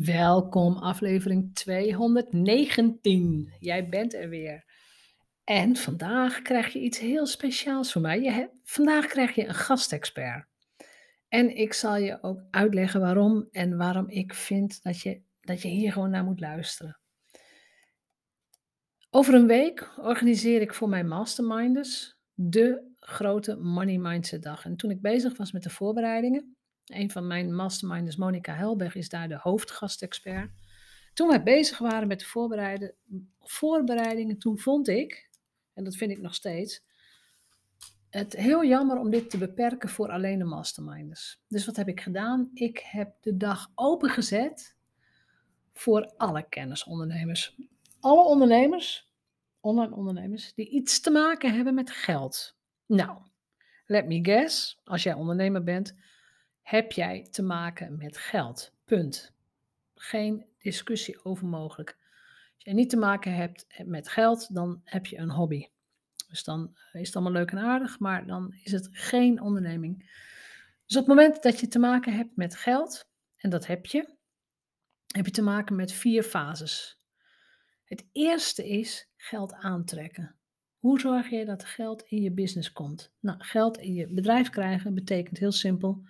Welkom, aflevering 219. Jij bent er weer. En vandaag krijg je iets heel speciaals voor mij. Je vandaag krijg je een gastexpert. En ik zal je ook uitleggen waarom en waarom ik vind dat je, dat je hier gewoon naar moet luisteren. Over een week organiseer ik voor mijn masterminders de grote Money Mindset Dag. En toen ik bezig was met de voorbereidingen, een van mijn masterminders, Monica Helberg, is daar de hoofdgastexpert. Toen wij bezig waren met de voorbereidingen, toen vond ik, en dat vind ik nog steeds, het heel jammer om dit te beperken voor alleen de masterminders. Dus wat heb ik gedaan? Ik heb de dag opengezet voor alle kennisondernemers. Alle ondernemers, online ondernemers, die iets te maken hebben met geld. Nou, let me guess, als jij ondernemer bent, heb jij te maken met geld. Punt. Geen discussie over mogelijk. Als je niet te maken hebt met geld, dan heb je een hobby. Dus dan is het allemaal leuk en aardig, maar dan is het geen onderneming. Dus op het moment dat je te maken hebt met geld, en dat heb je, heb je te maken met vier fases. Het eerste is geld aantrekken. Hoe zorg je dat geld in je business komt? Nou, geld in je bedrijf krijgen betekent heel simpel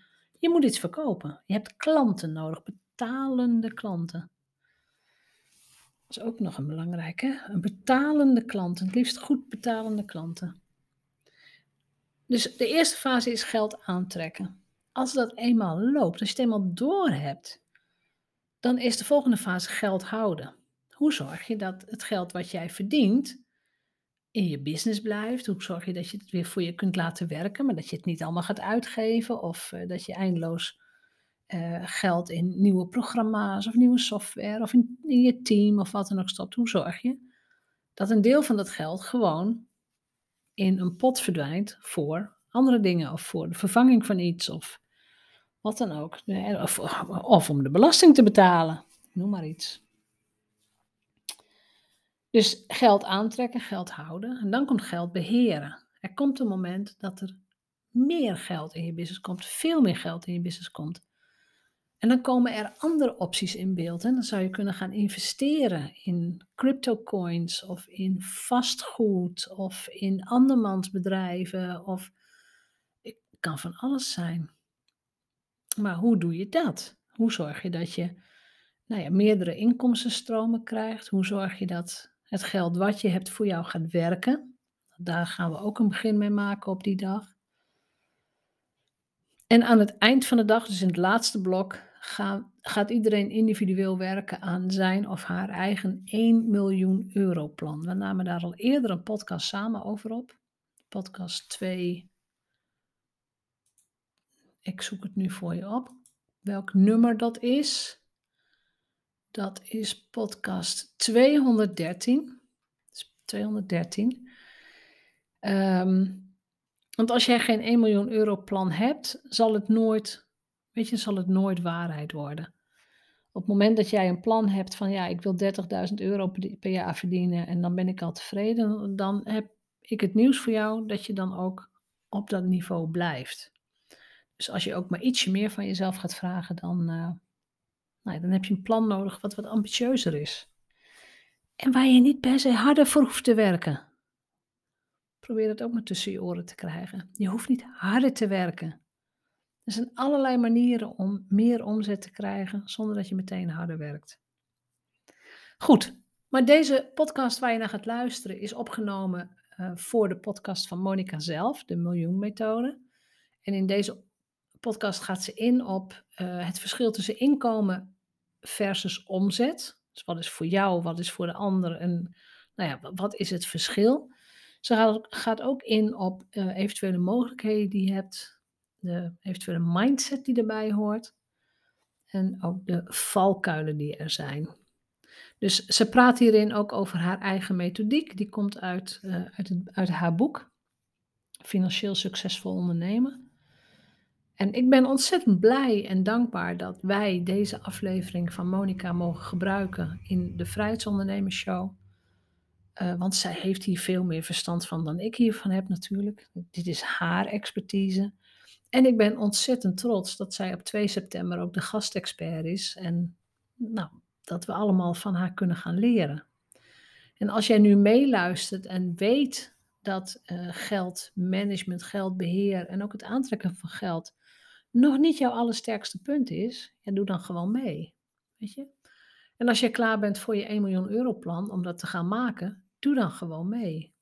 je moet iets verkopen. Je hebt klanten nodig, betalende klanten. Dat is ook nog een belangrijke. Een betalende klant, het liefst goed betalende klanten. Dus de eerste fase is geld aantrekken. Als dat eenmaal loopt, als je het eenmaal door hebt, dan is de volgende fase geld houden. Hoe zorg je dat het geld wat jij verdient in je business blijft? Hoe zorg je dat je het weer voor je kunt laten werken, maar dat je het niet allemaal gaat uitgeven of uh, dat je eindeloos uh, geld in nieuwe programma's of nieuwe software of in, je team of wat dan ook stopt? Hoe zorg je dat een deel van dat geld gewoon in een pot verdwijnt voor andere dingen of voor de vervanging van iets of wat dan ook? Of, of om de belasting te betalen, noem maar iets. Dus geld aantrekken, geld houden. En dan komt geld beheren. Er komt een moment dat er meer geld in je business komt, veel meer geld in je business komt. En dan komen er andere opties in beeld. En dan zou je kunnen gaan investeren in crypto coins of in vastgoed of in andermans bedrijven. Of het kan van alles zijn. Maar hoe doe je dat? Hoe zorg je dat je nou ja, meerdere inkomstenstromen krijgt? Hoe zorg je dat het geld wat je hebt voor jou gaat werken. Daar gaan we ook een begin mee maken op die dag. En aan het eind van de dag, dus in het laatste blok, gaat iedereen individueel werken aan zijn of haar eigen 1 miljoen euro plan. We namen daar al eerder een podcast samen over op. Podcast 2. Ik zoek het nu voor je op. Welk nummer dat is. Dat is podcast 213. 213. Um, want als jij geen 1 miljoen euro plan hebt, zal het nooit, weet je, zal het nooit waarheid worden. Op het moment dat jij een plan hebt van ja, ik wil 30.000 euro per jaar verdienen en dan ben ik al tevreden, dan heb ik het nieuws voor jou dat je dan ook op dat niveau blijft. Dus als je ook maar ietsje meer van jezelf gaat vragen, dan, uh, nou, dan heb je een plan nodig wat wat ambitieuzer is. En waar je niet per se harder voor hoeft te werken. Probeer het ook maar tussen je oren te krijgen. Je hoeft niet harder te werken. Er zijn allerlei manieren om meer omzet te krijgen zonder dat je meteen harder werkt. Goed, maar deze podcast waar je naar gaat luisteren is opgenomen uh, voor de podcast van Monica zelf, de Miljoenmethode. En in deze podcast gaat ze in op uh, het verschil tussen inkomen versus omzet. Dus wat is voor jou, wat is voor de ander en nou ja, wat is het verschil? Ze gaat ook in op uh, eventuele mogelijkheden die je hebt, de eventuele mindset die erbij hoort en ook de valkuilen die er zijn. Dus ze praat hierin ook over haar eigen methodiek. Die komt uit, uh, uit, het, uit haar boek, Financieel Succesvol Ondernemen. En ik ben ontzettend blij en dankbaar dat wij deze aflevering van Monica mogen gebruiken in de Vrijheidsondernemersshow. Uh, want zij heeft hier veel meer verstand van dan ik hiervan heb natuurlijk. Dit is haar expertise. En ik ben ontzettend trots dat zij op 2 september ook de gastexpert is. En nou, dat we allemaal van haar kunnen gaan leren. En als jij nu meeluistert en weet dat uh, geldmanagement, geldbeheer en ook het aantrekken van geld nog niet jouw allersterkste punt is, ja, doe dan gewoon mee. Weet je? En als je klaar bent voor je 1 miljoen euro plan om dat te gaan maken, doe dan gewoon mee.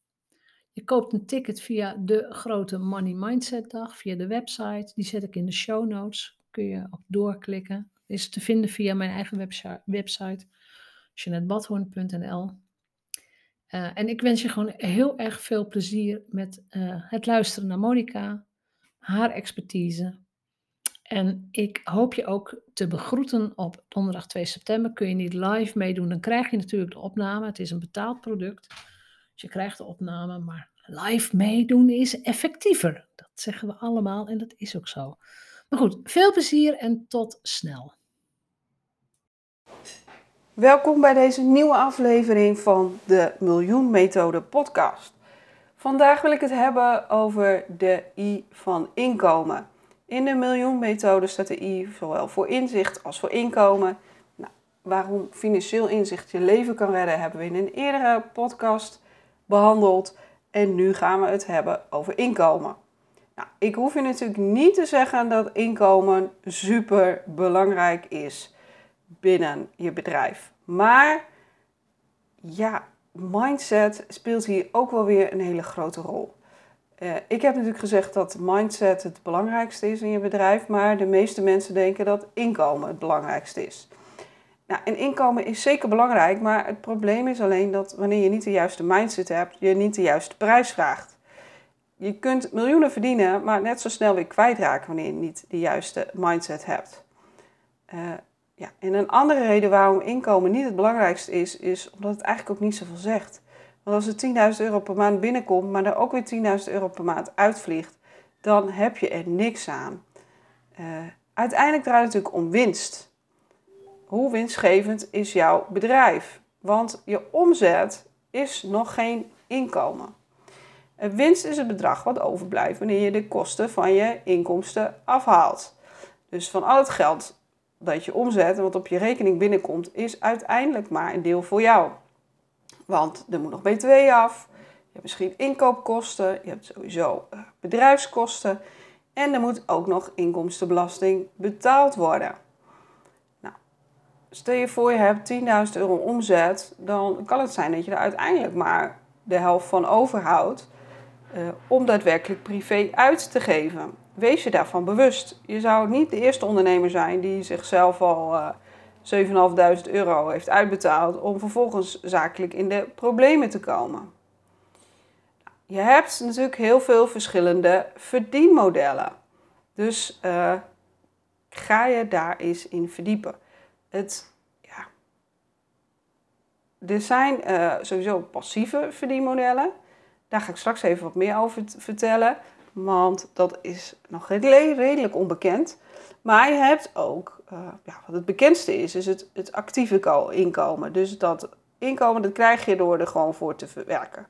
Je koopt een ticket via de grote Money Mindset dag, via de website. Die zet ik in de show notes. Kun je op doorklikken. Is te vinden via mijn eigen website, jeanettebadhoorn.nl. Uh, en ik wens je gewoon heel erg veel plezier met uh, het luisteren naar Monica, haar expertise. En ik hoop je ook te begroeten op donderdag 2 september. Kun je niet live meedoen, dan krijg je natuurlijk de opname. Het is een betaald product. Dus je krijgt de opname, maar live meedoen is effectiever. Dat zeggen we allemaal en dat is ook zo. Maar goed, veel plezier en tot snel. Welkom bij deze nieuwe aflevering van de Miljoen Methode podcast. Vandaag wil ik het hebben over de I van inkomen. In de Miljoen Methode staat de I zowel voor inzicht als voor inkomen. Nou, waarom financieel inzicht je leven kan redden, hebben we in een eerdere podcast behandeld. En nu gaan we het hebben over inkomen. Nou, ik hoef je natuurlijk niet te zeggen dat inkomen super belangrijk is binnen je bedrijf. Maar ja, mindset speelt hier ook wel weer een hele grote rol. Uh, ik heb natuurlijk gezegd dat mindset het belangrijkste is in je bedrijf, maar de meeste mensen denken dat inkomen het belangrijkste is. Nou, en inkomen is zeker belangrijk, maar het probleem is alleen dat wanneer je niet de juiste mindset hebt, je niet de juiste prijs vraagt. Je kunt miljoenen verdienen, maar net zo snel weer kwijtraken wanneer je niet de juiste mindset hebt. Uh, ja, en een andere reden waarom inkomen niet het belangrijkste is, is omdat het eigenlijk ook niet zoveel zegt. Want als er 10.000 euro per maand binnenkomt, maar er ook weer 10.000 euro per maand uitvliegt, dan heb je er niks aan. Uh, uiteindelijk draait het natuurlijk om winst. Hoe winstgevend is jouw bedrijf? Want je omzet is nog geen inkomen. En winst is het bedrag wat overblijft wanneer je de kosten van je inkomsten afhaalt. Dus van al het geld dat je omzet en wat op je rekening binnenkomt, is uiteindelijk maar een deel voor jou. Want er moet nog BTW af, je hebt misschien inkoopkosten, je hebt sowieso eh, bedrijfskosten en er moet ook nog inkomstenbelasting betaald worden. Nou, stel je voor je hebt 10.000 euro omzet, dan kan het zijn dat je er uiteindelijk maar de helft van overhoudt uh, om daadwerkelijk privé uit te geven wees je daarvan bewust. Je zou niet de eerste ondernemer zijn die zichzelf al uh, 7.500 euro heeft uitbetaald om vervolgens zakelijk in de problemen te komen. Je hebt natuurlijk heel veel verschillende verdienmodellen. Dus uh, ga je daar eens in verdiepen. Het, ja, er zijn uh, sowieso passieve verdienmodellen. Daar ga ik straks even wat meer over vertellen want dat is nog redelijk onbekend. Maar je hebt ook, uh, ja, wat het bekendste is, is het, het actieve inkomen. Dus dat inkomen dat krijg je door er gewoon voor te verwerken.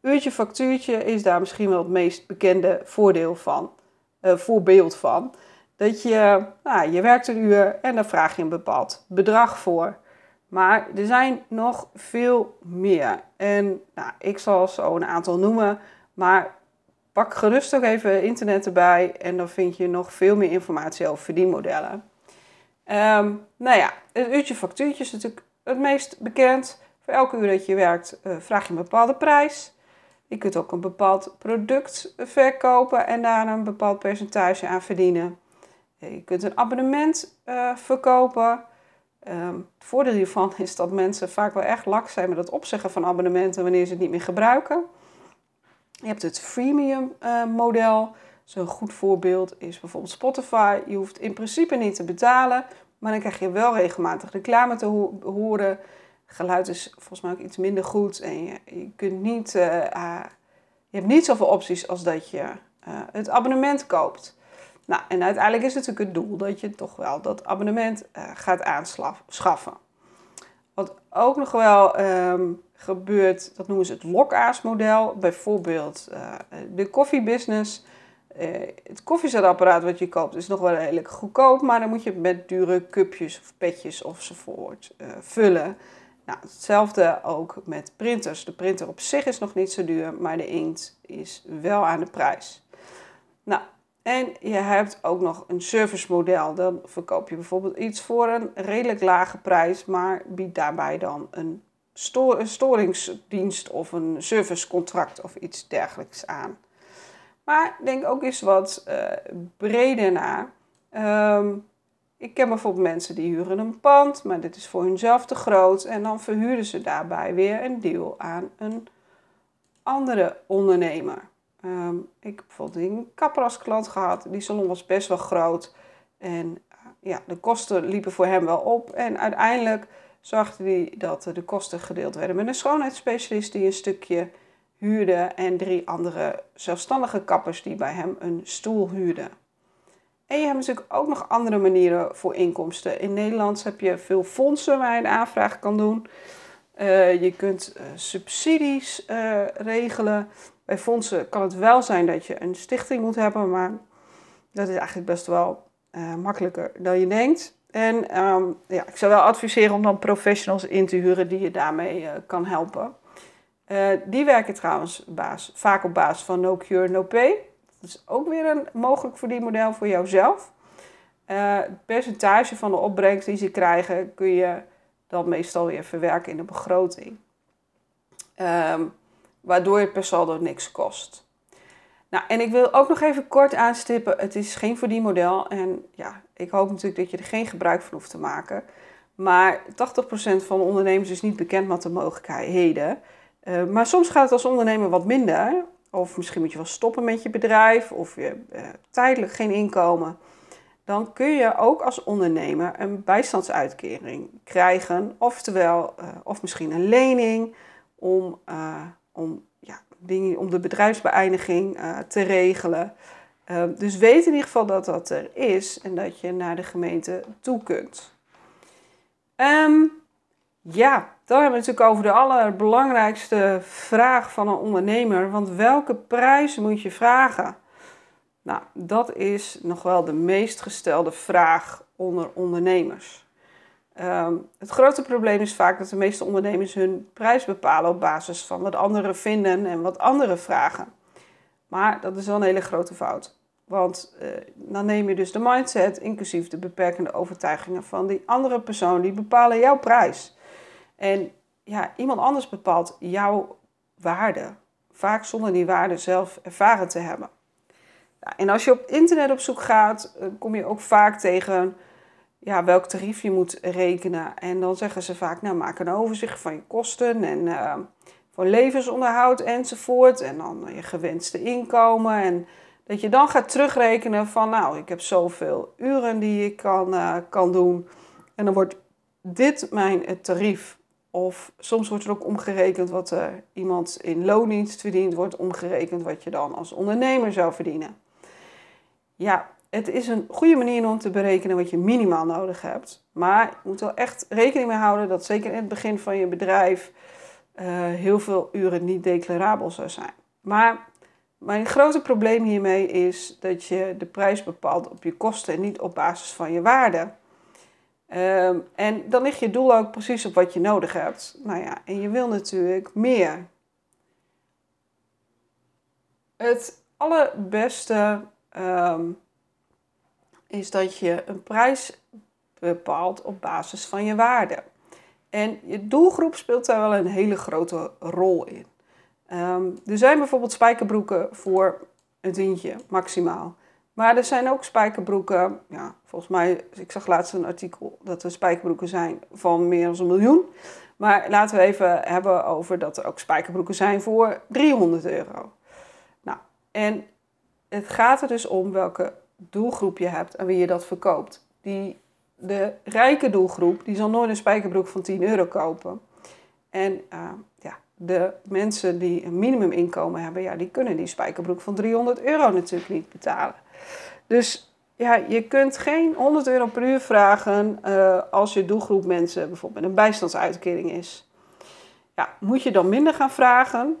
Uurtje factuurtje is daar misschien wel het meest bekende voordeel van, uh, voorbeeld van. Dat je, nou, je werkt een uur en dan vraag je een bepaald bedrag voor. Maar er zijn nog veel meer. En nou, ik zal zo een aantal noemen. Maar Pak gerust ook even internet erbij en dan vind je nog veel meer informatie over verdienmodellen. Um, nou ja, het uurtje factuurtje is natuurlijk het meest bekend. Voor elke uur dat je werkt uh, vraag je een bepaalde prijs. Je kunt ook een bepaald product verkopen en daar een bepaald percentage aan verdienen. Je kunt een abonnement uh, verkopen. Um, het voordeel hiervan is dat mensen vaak wel echt lak zijn met het opzeggen van abonnementen wanneer ze het niet meer gebruiken. Je hebt het freemium model. Zo'n goed voorbeeld is bijvoorbeeld Spotify. Je hoeft in principe niet te betalen, maar dan krijg je wel regelmatig reclame te horen. Geluid is volgens mij ook iets minder goed en je, kunt niet, uh, uh, je hebt niet zoveel opties als dat je het abonnement koopt. Nou, en uiteindelijk is het natuurlijk het doel dat je toch wel dat abonnement gaat aanschaffen. Wat ook nog wel um, gebeurt, dat noemen ze het lokaasmodel. Bijvoorbeeld de koffiebusiness. Het koffiezetapparaat wat je koopt is nog wel redelijk goedkoop, maar dan moet je het met dure cupjes of petjes ofzovoort uh, vullen. Nou, hetzelfde ook met printers. De printer op zich is nog niet zo duur, maar de inkt is wel aan de prijs. Nou, en je hebt ook nog een servicemodel. Dan verkoop je bijvoorbeeld iets voor een redelijk lage prijs, maar biedt daarbij dan een storingsdienst of een servicecontract of iets dergelijks aan. Maar denk ook eens wat uh, breder na. Ehm, ik ken bijvoorbeeld mensen die huren een pand, maar dit is voor hunzelf te groot. En dan verhuren ze daarbij weer een deel aan een andere ondernemer. Um, ik heb bijvoorbeeld een kapper klant gehad. Die salon was best wel groot. En uh, ja, de kosten liepen voor hem wel op. En uiteindelijk zorgde hij dat de kosten gedeeld werden met een schoonheidsspecialist die een stukje huurde. En drie andere zelfstandige kappers die bij hem een stoel huurden. En je hebt natuurlijk ook nog andere manieren voor inkomsten. In Nederland heb je veel fondsen waar je een aanvraag kan doen. Uh, je kunt uh, subsidies uh, regelen. Bij fondsen kan het wel zijn dat je een stichting moet hebben, maar dat is eigenlijk best wel makkelijker dan je denkt. En um, ja, ik zou wel adviseren om dan professionals in te huren die je daarmee kan helpen. Die werken trouwens baas, vaak op basis van no cure, no pay. Dat is ook weer een mogelijk verdienmodel voor jouzelf. Uh, het percentage van de opbrengst die ze krijgen, kun je dan meestal weer verwerken in de begroting. Um, waardoor je per saldo niks kost. Nou, en ik wil ook nog even kort aanstippen: het is geen verdienmodel. En ja, ik hoop natuurlijk dat je er geen gebruik van hoeft te maken. Maar 80% van de ondernemers is niet bekend met de mogelijkheden. Uh, maar soms gaat het als ondernemer wat minder. Of misschien moet je wel stoppen met je bedrijf of je uh, tijdelijk geen inkomen. Dan kun je ook als ondernemer een bijstandsuitkering krijgen. Oftewel, uh, of misschien een lening om, om, ja, dingen, om de bedrijfsbeëindiging te regelen. dus weet in ieder geval dat dat er is en dat je naar de gemeente toe kunt. Um, ja, dan hebben we natuurlijk over de allerbelangrijkste vraag van een ondernemer. Want welke prijs moet je vragen? Nou, dat is nog wel de meest gestelde vraag onder ondernemers. Um, het grote probleem is vaak dat de meeste ondernemers hun prijs bepalen op basis van wat anderen vinden en wat anderen vragen. Maar dat is wel een hele grote fout. Want uh, dan neem je dus de mindset, inclusief de beperkende overtuigingen van die andere persoon, die bepalen jouw prijs. En ja, iemand anders bepaalt jouw waarde. Vaak zonder die waarde zelf ervaren te hebben. Ja, en als je op internet op zoek gaat, eh, kom je ook vaak tegen ja, welk tarief je moet rekenen. En dan zeggen ze vaak, nou maak een overzicht van je kosten en uh, voor levensonderhoud enzovoort. En dan je gewenste inkomen. En dat je dan gaat terugrekenen van, nou, ik heb zoveel uren die ik kan, kan doen. En dan wordt dit mijn tarief of soms wordt er ook omgerekend wat er iemand in loondienst verdient, wordt omgerekend wat je dan als ondernemer zou verdienen. Ja, het is een goede manier om te berekenen wat je minimaal nodig hebt. Maar je moet wel echt rekening mee houden dat zeker in het begin van je bedrijf uh, heel veel uren niet declarabel zou zijn. Maar mijn grote probleem hiermee is dat je de prijs bepaalt op je kosten en niet op basis van je waarde. Um, en dan ligt je doel ook precies op wat je nodig hebt. Nou ja, en je wil natuurlijk meer. Het allerbeste um, is dat je een prijs bepaalt op basis van je waarde. En je doelgroep speelt daar wel een hele grote rol in. Um, er zijn bijvoorbeeld spijkerbroeken voor een tientje maximaal. Maar er zijn ook spijkerbroeken, ja, volgens mij, ik zag laatst een artikel dat er spijkerbroeken zijn van meer dan een miljoen. Maar laten we even hebben over dat er ook spijkerbroeken zijn voor 300 euro. Nou, en het gaat er dus om welke doelgroep je hebt en wie je dat verkoopt. Die, de rijke doelgroep, die zal nooit een spijkerbroek van 10 euro kopen. En uh, ja, de mensen die een minimuminkomen hebben, ja, die kunnen die spijkerbroek van 300 euro natuurlijk niet betalen. Dus ja, je kunt geen 100 euro per uur vragen uh, als je doelgroep mensen bijvoorbeeld een bijstandsuitkering is. Ja, moet je dan minder gaan vragen?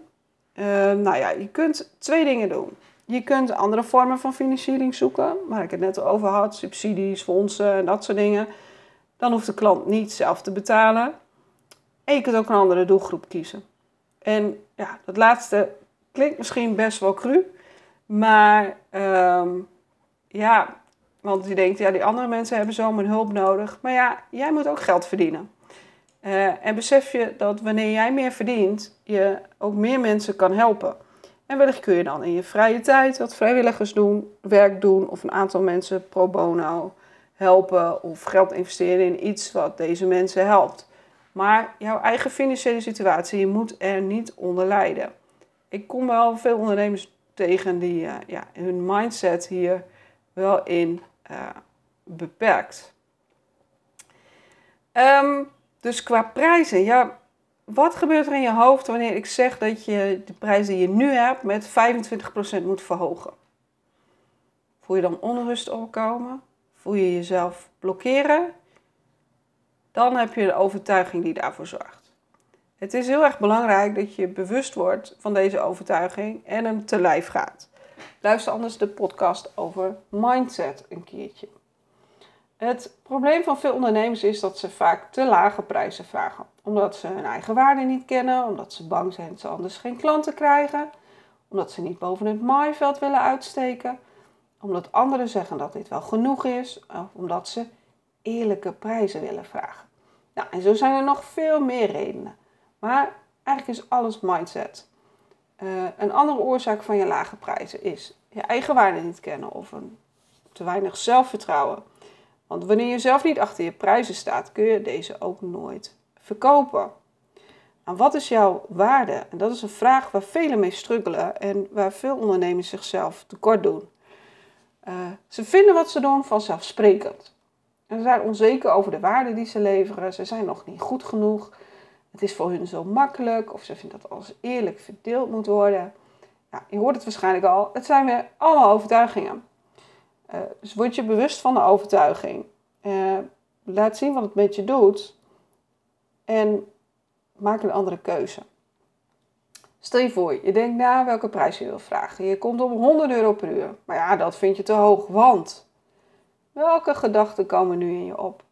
Uh, nou ja, je kunt twee dingen doen. je kunt andere vormen van financiering zoeken, waar ik het net over had, subsidies, fondsen en dat soort dingen. Dan hoeft de klant niet zelf te betalen. En je kunt ook een andere doelgroep kiezen. En ja, dat laatste klinkt misschien best wel cru, maar ehm, ja, want je denkt, ja, die andere mensen hebben zo mijn hulp nodig. Maar ja, jij moet ook geld verdienen. Uh, en besef je dat wanneer jij meer verdient, je ook meer mensen kan helpen. En wellicht kun je dan in je vrije tijd wat vrijwilligers doen, werk doen of een aantal mensen pro bono helpen of geld investeren in iets wat deze mensen helpt. Maar jouw eigen financiële situatie, moet er niet onder lijden. Ik kom wel veel ondernemers tegen die uh, ja, hun mindset hier wel in uh, beperkt. Um, dus qua prijzen, ja, wat gebeurt er in je hoofd wanneer ik zeg dat je de prijs die je nu hebt met 25% moet verhogen? Voel je dan onrust opkomen? Voel je jezelf blokkeren? Dan heb je de overtuiging die daarvoor zorgt. Het is heel erg belangrijk dat je bewust wordt van deze overtuiging en hem te lijf gaat. Luister anders de podcast over mindset een keertje. Het probleem van veel ondernemers is dat ze vaak te lage prijzen vragen. Omdat ze hun eigen waarde niet kennen, omdat ze bang zijn dat ze anders geen klanten krijgen, omdat ze niet boven het maaiveld willen uitsteken, omdat anderen zeggen dat dit wel genoeg is, of omdat ze eerlijke prijzen willen vragen. Nou, en zo zijn er nog veel meer redenen. Maar eigenlijk is alles mindset. Uh, een andere oorzaak van je lage prijzen is je eigen waarde niet kennen of een te weinig zelfvertrouwen. Want wanneer je zelf niet achter je prijzen staat, kun je deze ook nooit verkopen. En wat is jouw waarde? En dat is een vraag waar velen mee struggelen en waar veel ondernemers zichzelf tekort doen. Uh, ze vinden wat ze doen vanzelfsprekend. En ze zijn onzeker over de waarde die ze leveren. Ze zijn nog niet goed genoeg. Het is voor hun zo makkelijk of ze vinden dat alles eerlijk verdeeld moet worden. Ja, je hoort het waarschijnlijk al. Het zijn weer allemaal overtuigingen. Uh, dus word je bewust van de overtuiging. Uh, laat zien wat het met je doet. En maak een andere keuze. Stel je voor, je denkt na welke prijs je wil vragen. Je komt op 100 euro per uur. Maar ja, dat vind je te hoog, want... Welke gedachten komen nu in je op?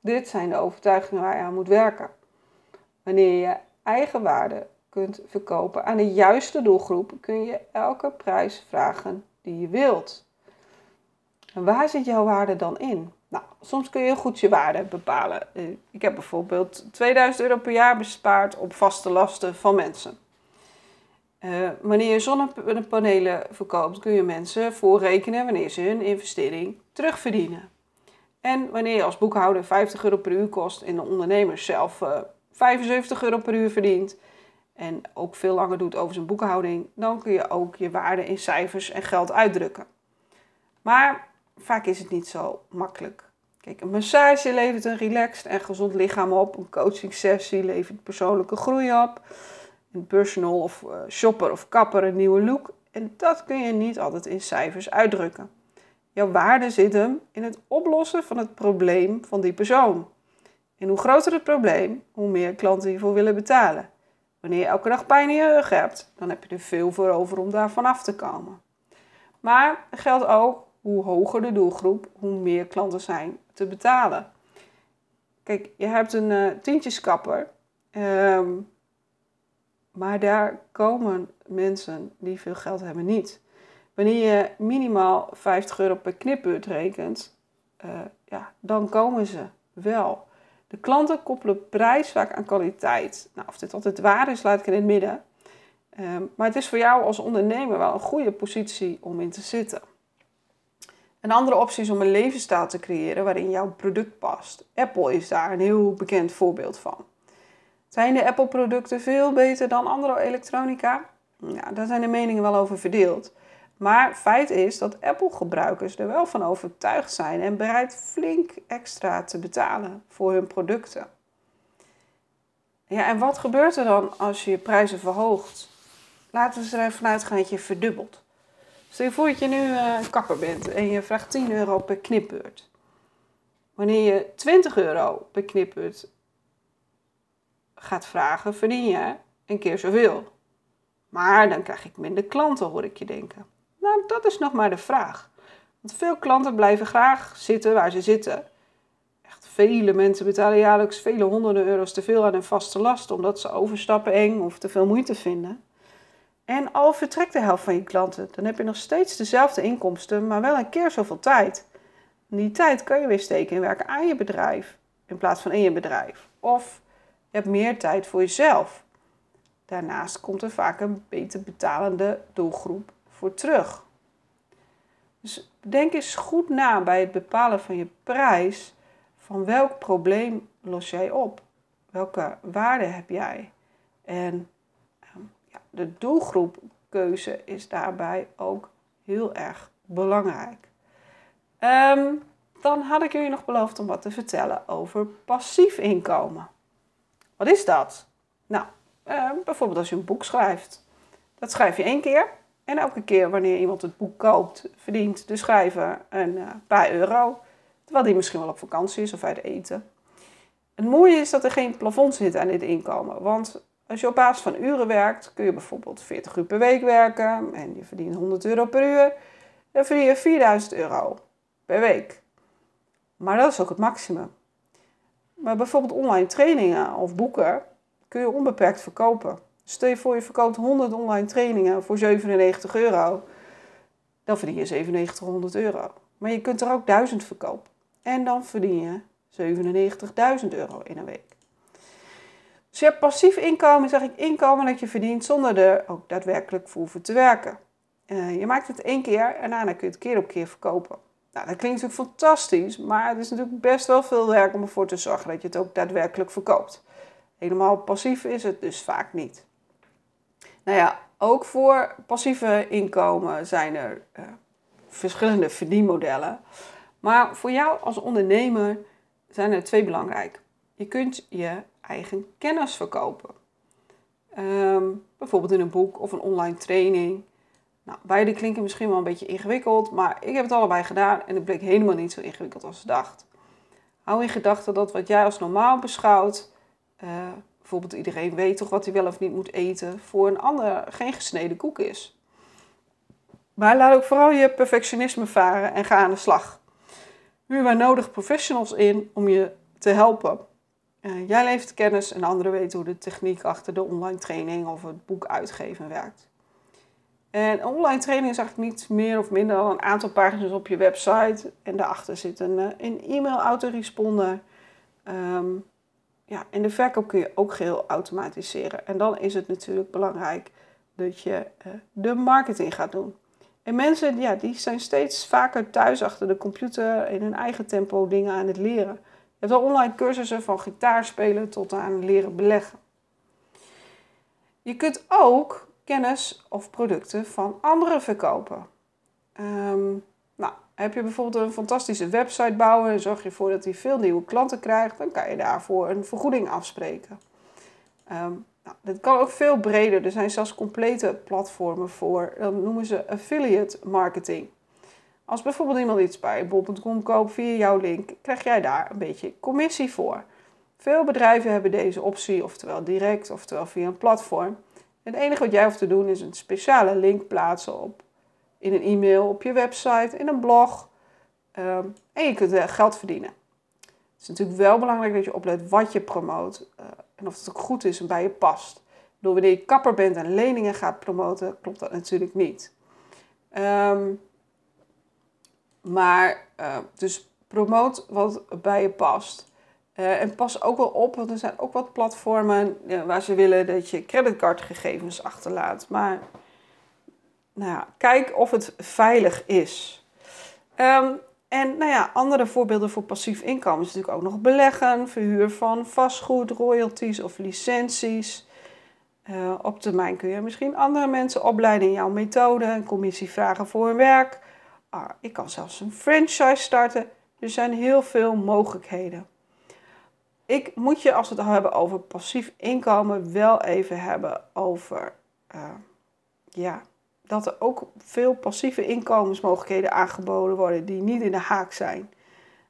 Dit zijn de overtuigingen waar je aan moet werken. Wanneer je eigen waarde kunt verkopen aan de juiste doelgroep, kun je elke prijs vragen die je wilt. En waar zit jouw waarde dan in? Nou, soms kun je goed je waarde bepalen. Eh, ik heb bijvoorbeeld 2000 euro per jaar bespaard op vaste lasten van mensen. Uh, wanneer je zonnepanelen verkoopt, kun je mensen voorrekenen wanneer ze hun investering terugverdienen. En wanneer je als boekhouder 50 euro per uur kost en de ondernemer zelf eh, 75 euro per uur verdient en ook veel langer doet over zijn boekhouding, dan kun je ook je waarde in cijfers en geld uitdrukken. Maar vaak is het niet zo makkelijk. Kijk, een massage levert een relaxed en gezond lichaam op. Een coaching sessie levert persoonlijke groei op. Een personal of uh, shopper of kapper een nieuwe look. En dat kun je niet altijd in cijfers uitdrukken. Jouw waarde zit hem in het oplossen van het probleem van die persoon. En hoe groter het probleem, hoe meer klanten hiervoor willen betalen. Wanneer je elke dag pijn in je rug hebt, dan heb je er veel voor over om daar vanaf te komen. Maar geldt ook hoe hoger de doelgroep, hoe meer klanten zijn te betalen. Kijk, je hebt een uh, tientjeskapper, um, maar daar komen mensen die veel geld hebben niet. Wanneer je minimaal 50 euro per knipbeurt rekent, uh, ja, dan komen ze wel. De klanten koppelen prijs vaak aan kwaliteit. Nou, of dit altijd waar is, laat ik in het midden. Um, maar het is voor jou als ondernemer wel een goede positie om in te zitten. Een andere optie is om een levensstijl te creëren waarin jouw product past. Apple is daar een heel bekend voorbeeld van. Zijn de Apple-producten veel beter dan andere elektronica? Ja, daar zijn de meningen wel over verdeeld. Maar feit is dat Apple-gebruikers er wel van overtuigd zijn en bereid flink extra te betalen voor hun producten. Ja, en wat gebeurt er dan als je je prijzen verhoogt? Laten we er even vanuit gaan dat je verdubbelt. Stel je voor dat je nu uh, kapper bent en je vraagt 10 euro per knipbeurt. Wanneer je 20 euro per knipbeurt gaat vragen, verdien je een keer zoveel. Maar dan krijg ik minder klanten, hoor ik je denken. Nou, dat is nog maar de vraag. Want veel klanten blijven graag zitten waar ze zitten. Echt vele mensen betalen jaarlijks vele honderden euro's te veel aan hun vaste last omdat ze overstappen eng of te veel moeite vinden. En al vertrekt de helft van je klanten, dan heb je nog steeds dezelfde inkomsten, maar wel een keer zoveel tijd. Die tijd kan je weer steken in werken aan je bedrijf in plaats van in je bedrijf. Of je hebt meer tijd voor jezelf. Daarnaast komt er vaak een beter betalende doelgroep voor terug. Dus denk eens goed na bij het bepalen van je prijs. Van welk probleem los jij op? Welke waarde heb jij? En ehm, ja, de doelgroepkeuze is daarbij ook heel erg belangrijk. Um, dan had ik jullie nog beloofd om wat te vertellen over passief inkomen. Wat is dat? Nou, uh, bijvoorbeeld als je een boek schrijft. Dat schrijf je één keer. En elke keer wanneer iemand het boek koopt, verdient de schrijver een uh, paar euro. Terwijl die misschien wel op vakantie is of uit eten. Het mooie is dat er geen plafond zit aan dit inkomen. Want als je op basis van uren werkt, kun je bijvoorbeeld 40 uur per week werken en je verdient 100 euro per uur. Dan verdien je 4000 euro per week. Maar dat is ook het maximum. Maar bijvoorbeeld online trainingen of boeken kun je onbeperkt verkopen. Stel je voor je verkoopt 100 online trainingen voor 97 euro. Dan verdien je 9700 euro. Maar je kunt er ook 1000 verkopen. En dan verdien je 97.000 euro in een week. Dus je hebt passief inkomen, zeg ik inkomen dat je verdient zonder er ook daadwerkelijk voor te werken. Uh, je maakt het één keer en daarna kun je het keer op keer verkopen. Nou, dat klinkt natuurlijk fantastisch, maar het is natuurlijk best wel veel werk om ervoor te zorgen dat je het ook daadwerkelijk verkoopt. Helemaal passief is het dus vaak niet. Nou ja, ook voor passieve inkomen zijn er uh, verschillende verdienmodellen. Maar voor jou als ondernemer zijn er twee belangrijk. Je kunt je eigen kennis verkopen. Um, bijvoorbeeld in een boek of een online training. Nou, beide klinken misschien wel een beetje ingewikkeld, maar ik heb het allebei gedaan en het bleek helemaal niet zo ingewikkeld als ik dacht. Hou in gedachten dat wat jij als normaal beschouwt, uh, bijvoorbeeld iedereen weet toch wat hij wel of niet moet eten, voor een ander geen gesneden koek is. Maar laat ook vooral je perfectionisme varen en ga aan de slag. Huur waar nodig professionals in om je te helpen. Uh, jij levert kennis en anderen weten hoe de techniek achter de online training of het boek uitgeven werkt. En online training is eigenlijk niet meer of minder dan een aantal pagina's op je website. En daarachter zit een, eh, een e-mail autoresponder. Um, ja, en de verkoop kun je ook geheel automatiseren. En dan is het natuurlijk belangrijk dat je uh, de marketing gaat doen. En mensen ja, die zijn steeds vaker thuis achter de computer in hun eigen tempo dingen aan het leren. Je hebt al online cursussen van gitaarspelen tot aan leren beleggen. Je kunt ook kennis of producten van anderen verkopen. Um, heb je bijvoorbeeld een fantastische website bouwen en zorg je ervoor dat hij veel nieuwe klanten krijgt, dan kan je daarvoor een vergoeding afspreken. Um, nou, dit kan ook veel breder. Er zijn zelfs complete platformen voor. Dat noemen ze affiliate marketing. Als bijvoorbeeld iemand iets bij bol.com koopt via jouw link, krijg jij daar een beetje commissie voor. Veel bedrijven hebben deze optie, oftewel direct, oftewel via een platform. Het enige wat jij hoeft te doen is een speciale link plaatsen op, in een e-mail, op je website, in een blog. Ehm, en je kunt geld verdienen. Het is natuurlijk wel belangrijk dat je oplet wat je promoot uh, en of het ook goed is en bij je past. Door wanneer je kapper bent en leningen gaat promoten, klopt dat natuurlijk niet. Um, maar uh, dus promoot wat bij je past. En pas ook wel op, want er zijn ook wat platformen waar ze willen dat je creditcardgegevens achterlaat. Maar nou kijk of het veilig is. Um, en nou ja, andere voorbeelden voor passief inkomen is natuurlijk ook nog beleggen, verhuur van vastgoed, royalties of licenties. Uh, op termijn kun je misschien andere mensen opleiden in jouw methode, een commissie vragen voor hun werk. Ah, ik kan zelfs een franchise starten. Er zijn heel veel mogelijkheden ik moet je, als we het hebben over passief inkomen, wel even hebben over uh, ja, dat er ook veel passieve inkomensmogelijkheden aangeboden worden die niet in de haak zijn.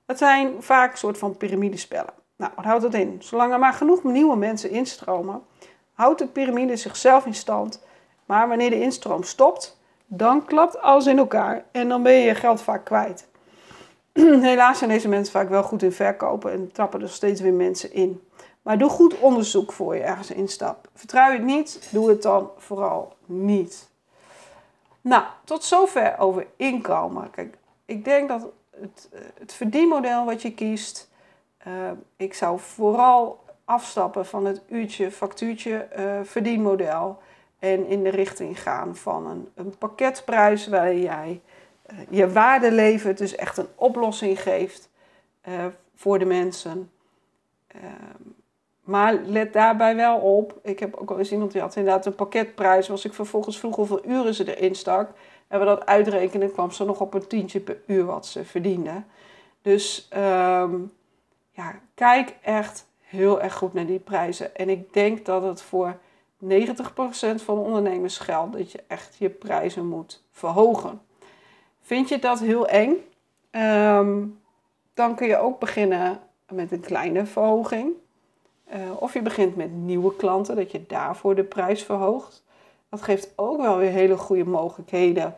Dat zijn vaak een soort van piramidespellen. Nou, wat houdt dat in? Zolang er maar genoeg nieuwe mensen instromen, houdt de piramide zichzelf in stand. Maar wanneer de instroom stopt, dan klapt alles in elkaar en dan ben je je geld vaak kwijt. Helaas zijn deze mensen vaak wel goed in verkopen en trappen er steeds weer mensen in. Maar doe goed onderzoek voor je ergens instapt. Vertrouw je het niet, doe het dan vooral niet. Nou, tot zover over inkomen. Kijk, ik denk dat het, eh, het verdienmodel wat je kiest, uh, ik zou vooral afstappen van het uurtje, factuurtje uh, verdienmodel en in de richting gaan van een, een pakketprijs waarin jij je waarde levert, dus echt een oplossing geeft voor de mensen. Ehm, maar let daarbij wel op. Ik heb ook al eens iemand die had inderdaad een pakketprijs. Als ik vervolgens vroeg hoeveel uren ze erin stak. En we dat uitrekenen, kwam ze nog op een tientje per uur wat ze verdiende. Dus um, ja, kijk echt heel erg goed naar die prijzen. En ik denk dat het voor 90% van de ondernemers geldt dat je echt je prijzen moet verhogen. Vind je dat heel eng? Um, dan kun je ook beginnen met een kleine verhoging. Uh, of je begint met nieuwe klanten, dat je daarvoor de prijs verhoogt. Dat geeft ook wel weer hele goede mogelijkheden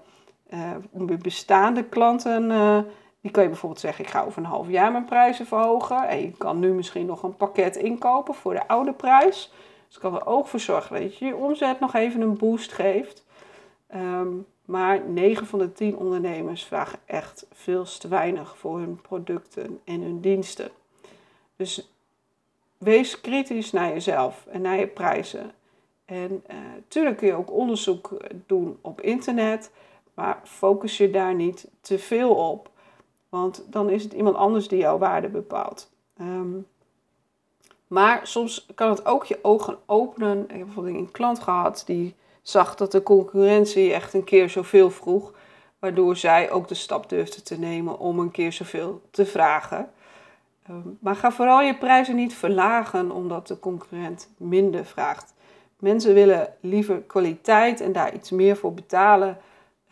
uh, om bij bestaande klanten. Uh, die kan je bijvoorbeeld zeggen: ik ga over een half jaar mijn prijzen verhogen. En je kan nu misschien nog een pakket inkopen voor de oude prijs. Dus kan er ook voor zorgen dat je je omzet nog even een boost geeft. Um, maar 9 van de 10 ondernemers vragen echt veel te weinig voor hun producten en hun diensten. Dus wees kritisch naar jezelf en naar je prijzen. En uh, tuurlijk kun je ook onderzoek doen op internet, maar focus je daar niet te veel op. Want dan is het iemand anders die jouw waarde bepaalt. Um, maar soms kan het ook je ogen openen. Ik heb bijvoorbeeld een klant gehad die zag dat de concurrentie echt een keer zoveel vroeg. Waardoor zij ook de stap durfde te nemen om een keer zoveel te vragen. Ehm, maar ga vooral je prijzen niet verlagen omdat de concurrent minder vraagt. Mensen willen liever kwaliteit en daar iets meer voor betalen.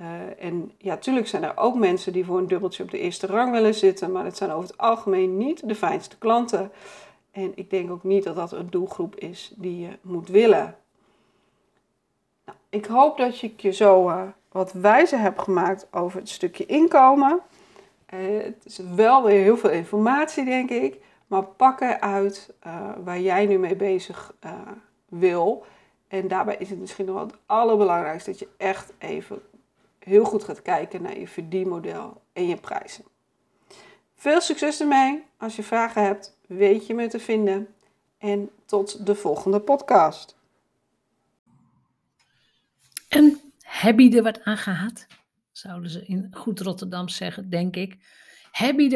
Uh, en ja, tuurlijk zijn er ook mensen die voor een dubbeltje op de eerste rang willen zitten, maar dat zijn over het algemeen niet de fijnste klanten. En ik denk ook niet dat dat een doelgroep is die je moet willen. Nou, ik hoop dat ik je zo uh, wat wijzer heb gemaakt over het stukje inkomen. Uh, het is wel weer heel veel informatie, denk ik. Maar pak eruit uh, waar jij nu mee bezig uh, wil. En daarbij is het misschien nog wel het allerbelangrijkste dat je echt even heel goed gaat kijken naar je verdienmodel en je prijzen. Veel succes ermee. Als je vragen hebt, weet je me te vinden. En tot de volgende podcast. En heb je er wat aan gehad? Zouden ze in goed Rotterdam zeggen, denk ik. Heb je